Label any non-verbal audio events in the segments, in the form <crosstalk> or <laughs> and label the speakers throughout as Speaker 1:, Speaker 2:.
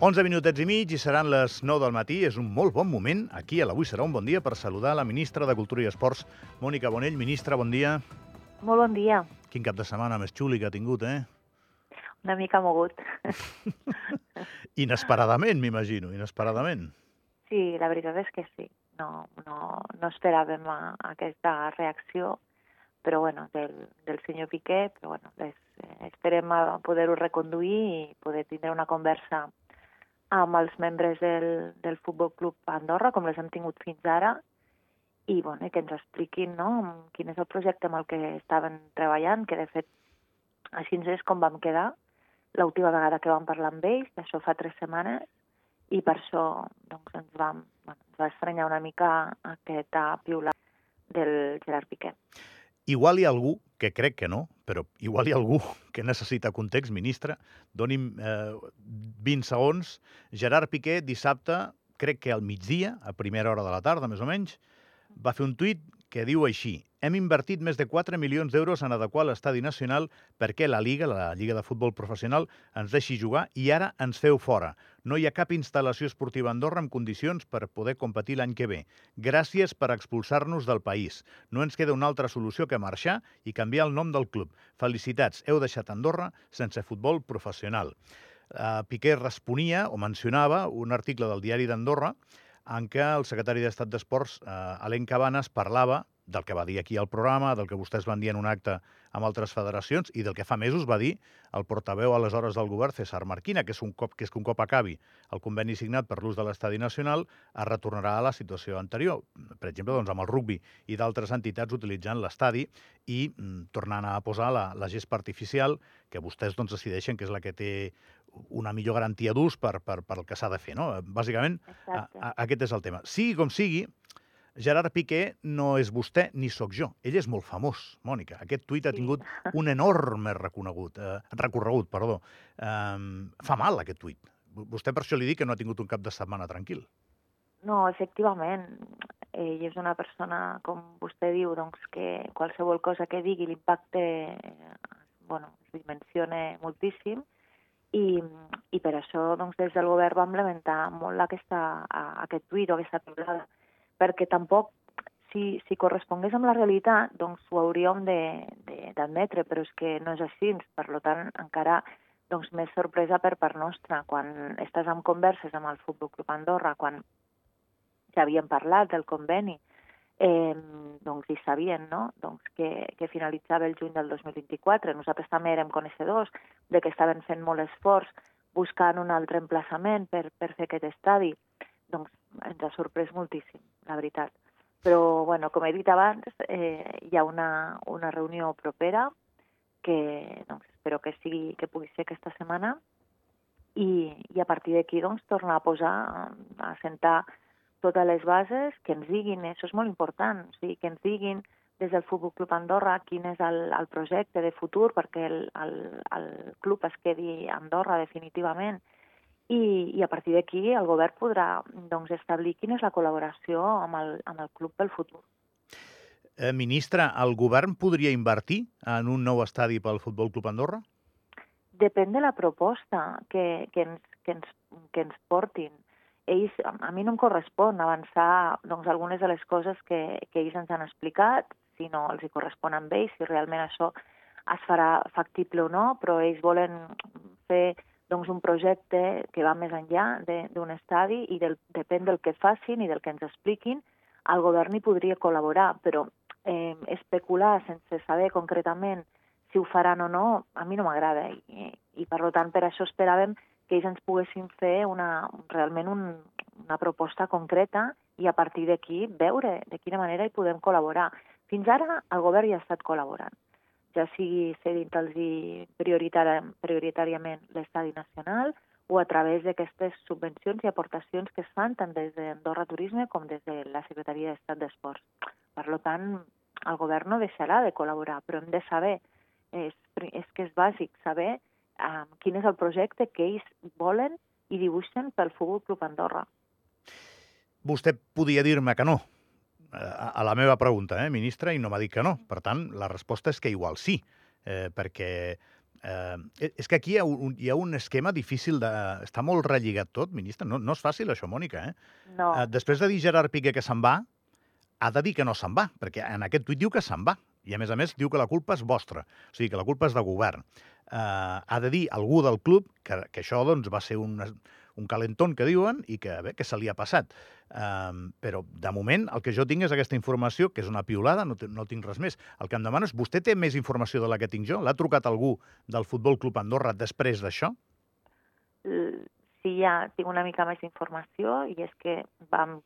Speaker 1: 11 minutets i mig i seran les 9 del matí. És un molt bon moment, aquí a l'Avui serà un bon dia, per saludar la ministra de Cultura i Esports, Mònica Bonell. Ministra, bon dia.
Speaker 2: Molt bon dia.
Speaker 1: Quin cap de setmana més xuli que ha tingut, eh?
Speaker 2: Una mica mogut. <laughs>
Speaker 1: Inesperadament, m'imagino, inesperadament.
Speaker 2: Sí, la veritat és que sí. No, no, no esperàvem a, aquesta reacció, però bueno, del, del senyor Piqué, però bueno, les, eh, esperem a poder-ho reconduir i poder tindre una conversa amb els membres del, del Futbol Club Andorra, com les hem tingut fins ara, i bueno, que ens expliquin no, quin és el projecte amb el que estaven treballant, que de fet així és com vam quedar l'última vegada que vam parlar amb ells, això fa tres setmanes, i per això doncs, ens, vam, bueno, ens va estranyar una mica aquest piular del Gerard Piqué.
Speaker 1: Igual hi ha algú, que crec que no, però igual hi ha algú <laughs> que necessita context, ministre. Doni'm eh, 20 segons. Gerard Piqué dissabte, crec que al migdia, a primera hora de la tarda, més o menys, va fer un tuit que diu així hem invertit més de 4 milions d'euros en adequar l'estadi nacional perquè la Liga, la Lliga de Futbol Professional, ens deixi jugar i ara ens feu fora. No hi ha cap instal·lació esportiva a Andorra en condicions per poder competir l'any que ve. Gràcies per expulsar-nos del país. No ens queda una altra solució que marxar i canviar el nom del club. Felicitats, heu deixat Andorra sense futbol professional. Uh, Piqué responia o mencionava un article del diari d'Andorra en què el secretari d'Estat d'Esports, eh, Alain Cabanes, parlava del que va dir aquí al programa, del que vostès van dir en un acte amb altres federacions i del que fa mesos va dir el portaveu aleshores del govern, César Marquina, que és, un cop, que és que un cop acabi el conveni signat per l'ús de l'estadi nacional es retornarà a la situació anterior. Per exemple, doncs, amb el rugbi i d'altres entitats utilitzant l'estadi i mm, tornant a posar la, la gespa artificial que vostès doncs, decideixen que és la que té una millor garantia d'ús per, per, per el que s'ha de fer. No? Bàsicament, a, a, aquest és el tema. Sigui com sigui, Gerard Piqué no és vostè ni sóc jo. Ell és molt famós, Mònica. Aquest tuit ha tingut sí. un enorme reconegut, eh, recorregut. Perdó. Um, fa mal, aquest tuit. Vostè per això li dic que no ha tingut un cap de setmana tranquil.
Speaker 2: No, efectivament. Ell és una persona, com vostè diu, doncs, que qualsevol cosa que digui l'impacte bueno, es dimensiona moltíssim i, i per això doncs, des del govern vam lamentar molt aquesta, aquest tuit o aquesta piulada perquè tampoc, si, si correspongués amb la realitat, doncs ho hauríem d'admetre, però és que no és així. Per tant, encara doncs, més sorpresa per part nostra. Quan estàs en converses amb el Futbol Club Andorra, quan ja havíem parlat del conveni, eh, doncs hi sabien no? doncs que, que finalitzava el juny del 2024. Nosaltres també érem coneixedors de que estaven fent molt esforç buscant un altre emplaçament per, per fer aquest estadi doncs ens ha sorprès moltíssim, la veritat. Però, bueno, com he dit abans, eh, hi ha una, una reunió propera que doncs, espero que, sigui, que pugui ser aquesta setmana i, i a partir d'aquí doncs, tornar a posar, a sentar totes les bases, que ens diguin, això és molt important, o sigui, que ens diguin des del Futbol Club Andorra quin és el, el projecte de futur perquè el, el, el club es quedi a Andorra definitivament i, i a partir d'aquí el govern podrà doncs, establir quina és la col·laboració amb el, amb el club pel futur.
Speaker 1: Eh, ministra, el govern podria invertir en un nou estadi pel Futbol Club Andorra?
Speaker 2: Depèn de la proposta que, que, ens, que, ens, que ens portin. Ells, a mi no em correspon avançar doncs, algunes de les coses que, que ells ens han explicat, si no els hi correspon amb ells, si realment això es farà factible o no, però ells volen fer doncs, un projecte que va més enllà d'un estadi i del, depèn del que facin i del que ens expliquin, el govern hi podria col·laborar, però eh, especular sense saber concretament si ho faran o no, a mi no m'agrada. I, I, per tant, per això esperàvem que ells ens poguessin fer una, realment un, una proposta concreta i a partir d'aquí veure de quina manera hi podem col·laborar. Fins ara el govern hi ha estat col·laborant ja sigui cedint-los prioritari, prioritàriament l'estadi nacional o a través d'aquestes subvencions i aportacions que es fan tant des d'Andorra Turisme com des de la Secretaria d'Estat d'Esports. Per tant, el govern no deixarà de col·laborar, però hem de saber, és, és que és bàsic saber um, quin és el projecte que ells volen i dibuixen pel Futbol Club Andorra.
Speaker 1: Vostè podia dir-me que no, a, a la meva pregunta, eh, ministra, i no m'ha dit que no. Per tant, la resposta és que igual sí, eh, perquè Eh, és que aquí hi ha, un, hi ha un esquema difícil de... Està molt relligat tot, ministre. No, no és fàcil això, Mònica, eh?
Speaker 2: No,
Speaker 1: Eh, després de dir Gerard Piqué que se'n va, ha de dir que no se'n va, perquè en aquest tuit diu que se'n va. I, a més a més, diu que la culpa és vostra, o sigui, que la culpa és de govern. Eh, ha de dir algú del club que, que això doncs, va ser un, un calentón que diuen i que, bé, que se li ha passat. Um, però, de moment, el que jo tinc és aquesta informació, que és una piolada, no, no tinc res més. El que em demano és, vostè té més informació de la que tinc jo? L'ha trucat algú del Futbol Club Andorra després d'això?
Speaker 2: sí, ja tinc una mica més d'informació i és que vam,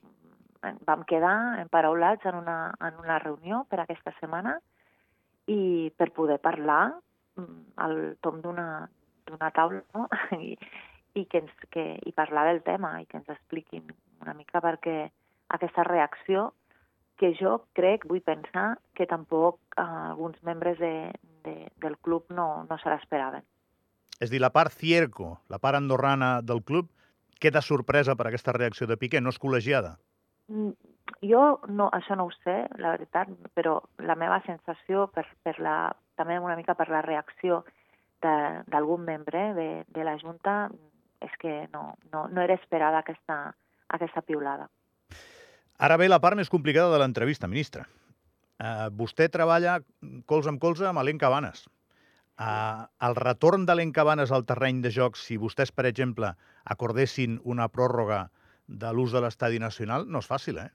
Speaker 2: vam quedar emparaulats en una, en una reunió per aquesta setmana i per poder parlar mm, al tom d'una taula no? <laughs> I, i, que ens, que, i parlar del tema i que ens expliquin una mica perquè aquesta reacció que jo crec, vull pensar, que tampoc eh, alguns membres de, de, del club no, no se l'esperaven.
Speaker 1: És dir, la part Cierco, la part andorrana del club, queda sorpresa per aquesta reacció de Piqué, no és col·legiada.
Speaker 2: Mm, Jo no, això no ho sé, la veritat, però la meva sensació, per, per la, també una mica per la reacció de- d'algun membre de, de la Junta, és que no, no, no era esperada aquesta, aquesta piulada.
Speaker 1: Ara ve la part més complicada de l'entrevista, ministre. Uh, vostè treballa colze amb colze amb Alen Cabanes. Uh, el retorn d'Alen Cabanes al terreny de jocs, si vostès, per exemple, acordessin una pròrroga de l'ús de l'estadi nacional, no és fàcil, eh?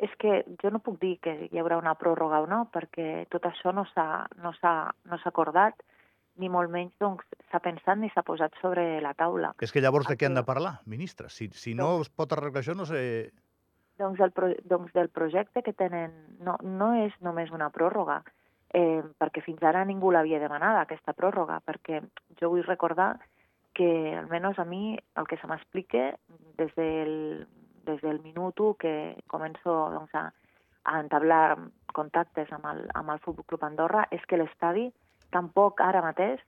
Speaker 2: És que jo no puc dir que hi haurà una pròrroga o no, perquè tot això no s'ha no no acordat, ni molt menys doncs, s'ha pensat ni s'ha posat sobre la taula.
Speaker 1: És que llavors de què han de parlar, ministre? Si, si no es pot arreglar això, no sé...
Speaker 2: Doncs, el pro doncs del projecte que tenen no, no és només una pròrroga, eh, perquè fins ara ningú l'havia demanada, aquesta pròrroga, perquè jo vull recordar que, almenys a mi, el que se m'explica des del, des del minut 1 que començo doncs, a, a entablar contactes amb el, amb el Futbol Club Andorra és que l'estadi tampoc ara mateix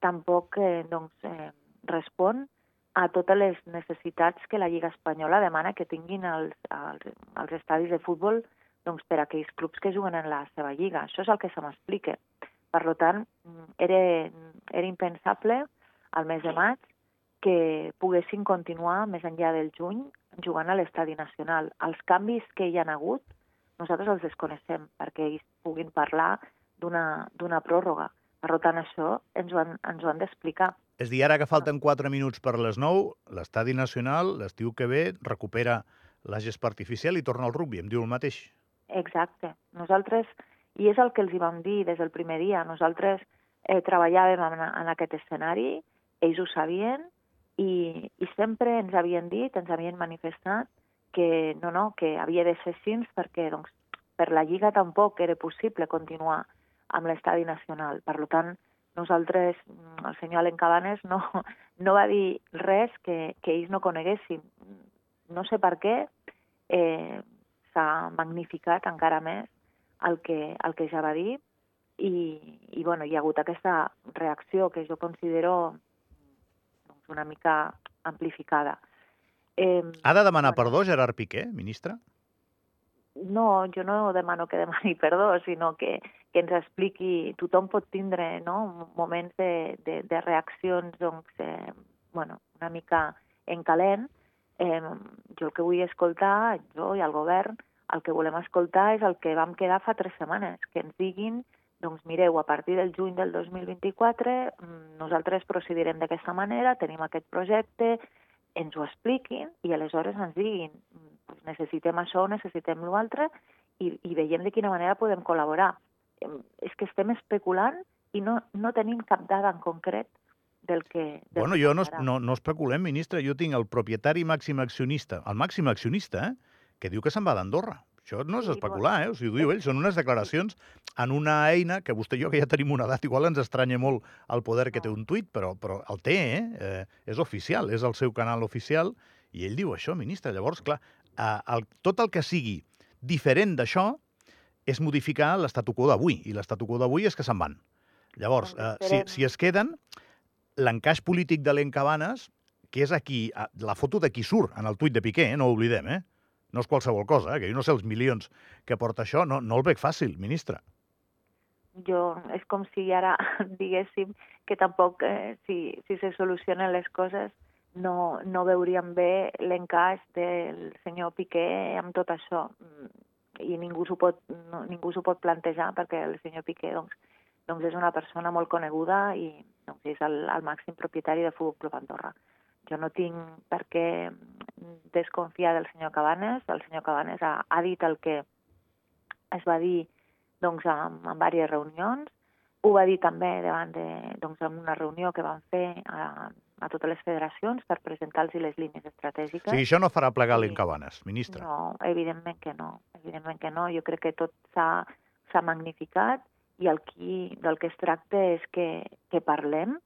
Speaker 2: tampoc eh, doncs, eh, respon a totes les necessitats que la Lliga Espanyola demana que tinguin els, els, els estadis de futbol doncs, per a aquells clubs que juguen en la seva lliga. Això és el que se m'explica. Per tant, era, era impensable al mes de maig que poguessin continuar més enllà del juny jugant a l'estadi nacional. Els canvis que hi han hagut nosaltres els desconeixem perquè ells puguin parlar d'una pròrroga. Per tant, això ens ho han, ens ho han d'explicar.
Speaker 1: És a dir, ara que falten 4 minuts per les 9, l'estadi nacional, l'estiu que ve, recupera la gespa artificial i torna al rugby. Em diu el mateix.
Speaker 2: Exacte. Nosaltres, i és el que els hi vam dir des del primer dia, nosaltres eh, treballàvem en, en aquest escenari, ells ho sabien, i, i sempre ens havien dit, ens havien manifestat que no, no, que havia de ser així perquè doncs, per la Lliga tampoc era possible continuar amb l'estadi nacional. Per tant, nosaltres, el senyor Alen Cabanes no, no va dir res que, que ells no coneguessin. No sé per què eh, s'ha magnificat encara més el que, el que ja va dir i, i bueno, hi ha hagut aquesta reacció que jo considero doncs, una mica amplificada. Eh,
Speaker 1: Ha de demanar perdó Gerard Piqué, ministre?
Speaker 2: No, jo no demano que demani <laughs> perdó, sinó que, que ens expliqui... Tothom pot tindre no, moments de, de, de reaccions doncs, eh, bueno, una mica en calent. Eh, jo el que vull escoltar, jo i el govern, el que volem escoltar és el que vam quedar fa tres setmanes, que ens diguin doncs mireu, a partir del juny del 2024 mm, nosaltres procedirem d'aquesta manera, tenim aquest projecte, ens ho expliquin i aleshores ens diguin doncs necessitem això, necessitem l'altre i, i veiem de quina manera podem col·laborar. És que estem especulant i no, no tenim cap dada en concret del que... Del
Speaker 1: Bueno,
Speaker 2: que
Speaker 1: jo no, no, no especulem, ministre. Jo tinc el propietari màxim accionista, el màxim accionista, eh, que diu que se'n va d'Andorra. Això no és especular, eh? O sigui, ho diu ell. Són unes declaracions en una eina que vostè i jo, que ja tenim una edat, igual ens estranya molt el poder que té un tuit, però, però el té, eh? eh? És oficial, és el seu canal oficial, i ell diu això, ministre. Llavors, clar, eh, el, tot el que sigui diferent d'això és modificar l'estatu quo d'avui, i l'estatu quo d'avui és que se'n van. Llavors, eh, si, si es queden, l'encaix polític de l'Encabanes, que és aquí, eh, la foto de qui surt en el tuit de Piqué, eh? no ho oblidem, eh? No és qualsevol cosa, eh? que jo no sé els milions que porta això, no, no el veig fàcil, ministre.
Speaker 2: jo és com si ara <laughs> diguéssim que tampoc, eh, si, si se solucionen les coses, no, no veuríem bé l'encaix del senyor Piqué amb tot això. Mm, I ningú s'ho pot, no, ningú pot plantejar perquè el senyor Piqué doncs, doncs és una persona molt coneguda i doncs, és el, el màxim propietari de Futbol Club Andorra. Jo no tinc per què desconfiar del senyor Cabanes. El senyor Cabanes ha, ha dit el que es va dir doncs, en, en diverses reunions. Ho va dir també davant de, doncs, en una reunió que van fer a, a totes les federacions per presentar-los les línies estratègiques.
Speaker 1: O sigui, això no farà plegar
Speaker 2: Sí.
Speaker 1: l'encabanes, ministre.
Speaker 2: No, evidentment que no. Evidentment que no. Jo crec que tot s'ha magnificat i el qui, del que es tracta és que, que parlem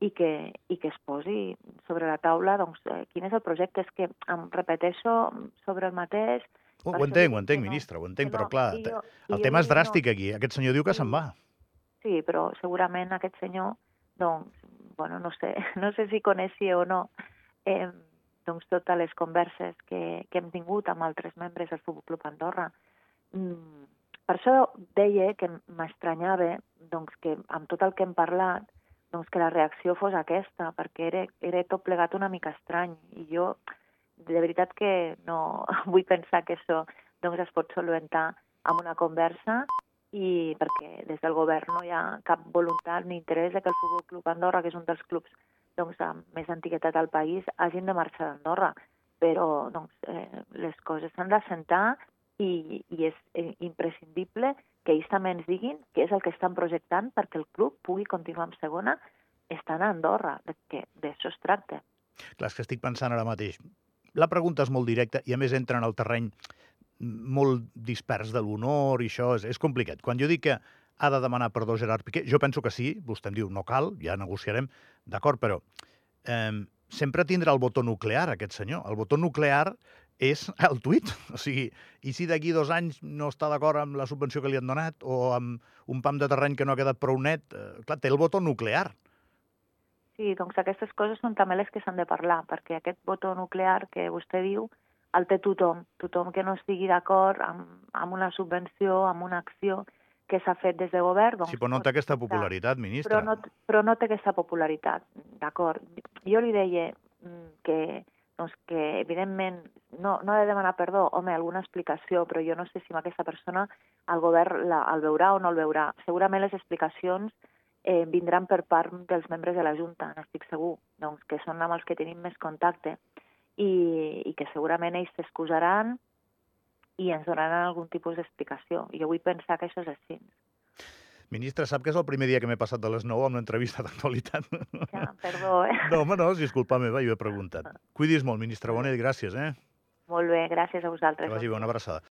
Speaker 2: i que, i que es posi sobre la taula doncs, eh, quin és el projecte. És que em repeteixo sobre el mateix.
Speaker 1: Ho, ho entenc, ho entenc,
Speaker 2: no,
Speaker 1: ministre, ho entenc, però
Speaker 2: no.
Speaker 1: clar,
Speaker 2: I jo-
Speaker 1: el tema és
Speaker 2: dic no.
Speaker 1: dràstic aquí. Aquest senyor diu que se'n va.
Speaker 2: Sí, però segurament aquest senyor, doncs, bueno, no sé, <laughs> no sé si coneixia o no eh, doncs totes les converses que, que hem tingut amb altres membres del Futbol Club Andorra. Mm, per això deia que m'estranyava doncs, que amb tot el que hem parlat doncs, que la reacció fos aquesta, perquè era, era tot plegat una mica estrany. I jo, de veritat que no <laughs> vull pensar que això doncs, es pot solventar amb una conversa i perquè des del govern no hi ha cap voluntat ni interès que el Futbol Club Andorra, que és un dels clubs doncs, amb més antiguitat al país, hagin de marxar d'Andorra. Però doncs, eh, les coses s'han d'assentar i, i és eh, imprescindible que ells també ens diguin què és el que estan projectant perquè el club pugui continuar en segona estant a Andorra, que d'això es tracta.
Speaker 1: Clar, és que estic pensant ara mateix. La pregunta és molt directa i, a més, entra en el terreny molt dispers de l'honor i això és, és complicat. Quan jo dic que ha de demanar perdó Gerard Piqué, jo penso que sí, vostè em diu no cal, ja negociarem, d'acord, però eh, sempre tindrà el botó nuclear, aquest senyor. El botó nuclear és el tuit. <laughs> O sigui, i si d'aquí dos anys no està d'acord amb la subvenció que li han donat o amb un pam de terreny que no ha quedat prou net, eh, clar, té el botó nuclear.
Speaker 2: Sí, doncs aquestes coses són també les que s'han de parlar, perquè aquest botó nuclear que vostè diu el té tothom, tothom que no estigui d'acord amb, amb una subvenció, amb una acció que s'ha fet des de govern. Doncs
Speaker 1: Sí, però no té aquesta popularitat, ministre.
Speaker 2: Però no, però no té aquesta popularitat, d'acord. Jo li deia mm, que, doncs, que evidentment no, no ha de demanar perdó, home, alguna explicació, però jo no sé si amb aquesta persona el govern la, el veurà o no el veurà. Segurament les explicacions eh, vindran per part dels membres de la Junta, n'estic segur, doncs, que són amb els que tenim més contacte i, i que segurament ells s'excusaran i ens donaran algun tipus d'explicació. Jo vull pensar que això és així.
Speaker 1: Ministre, sap que és el primer dia que m'he passat de les 9 amb l'entrevista d'actualitat?
Speaker 2: Ja, perdó, eh? <laughs>
Speaker 1: No, home, no, és culpa meva, jo he preguntat. Cuidis molt, ministre Bonet, gràcies, eh?
Speaker 2: Molt bé, gràcies a vosaltres.
Speaker 1: Que vagi bé, una abraçada.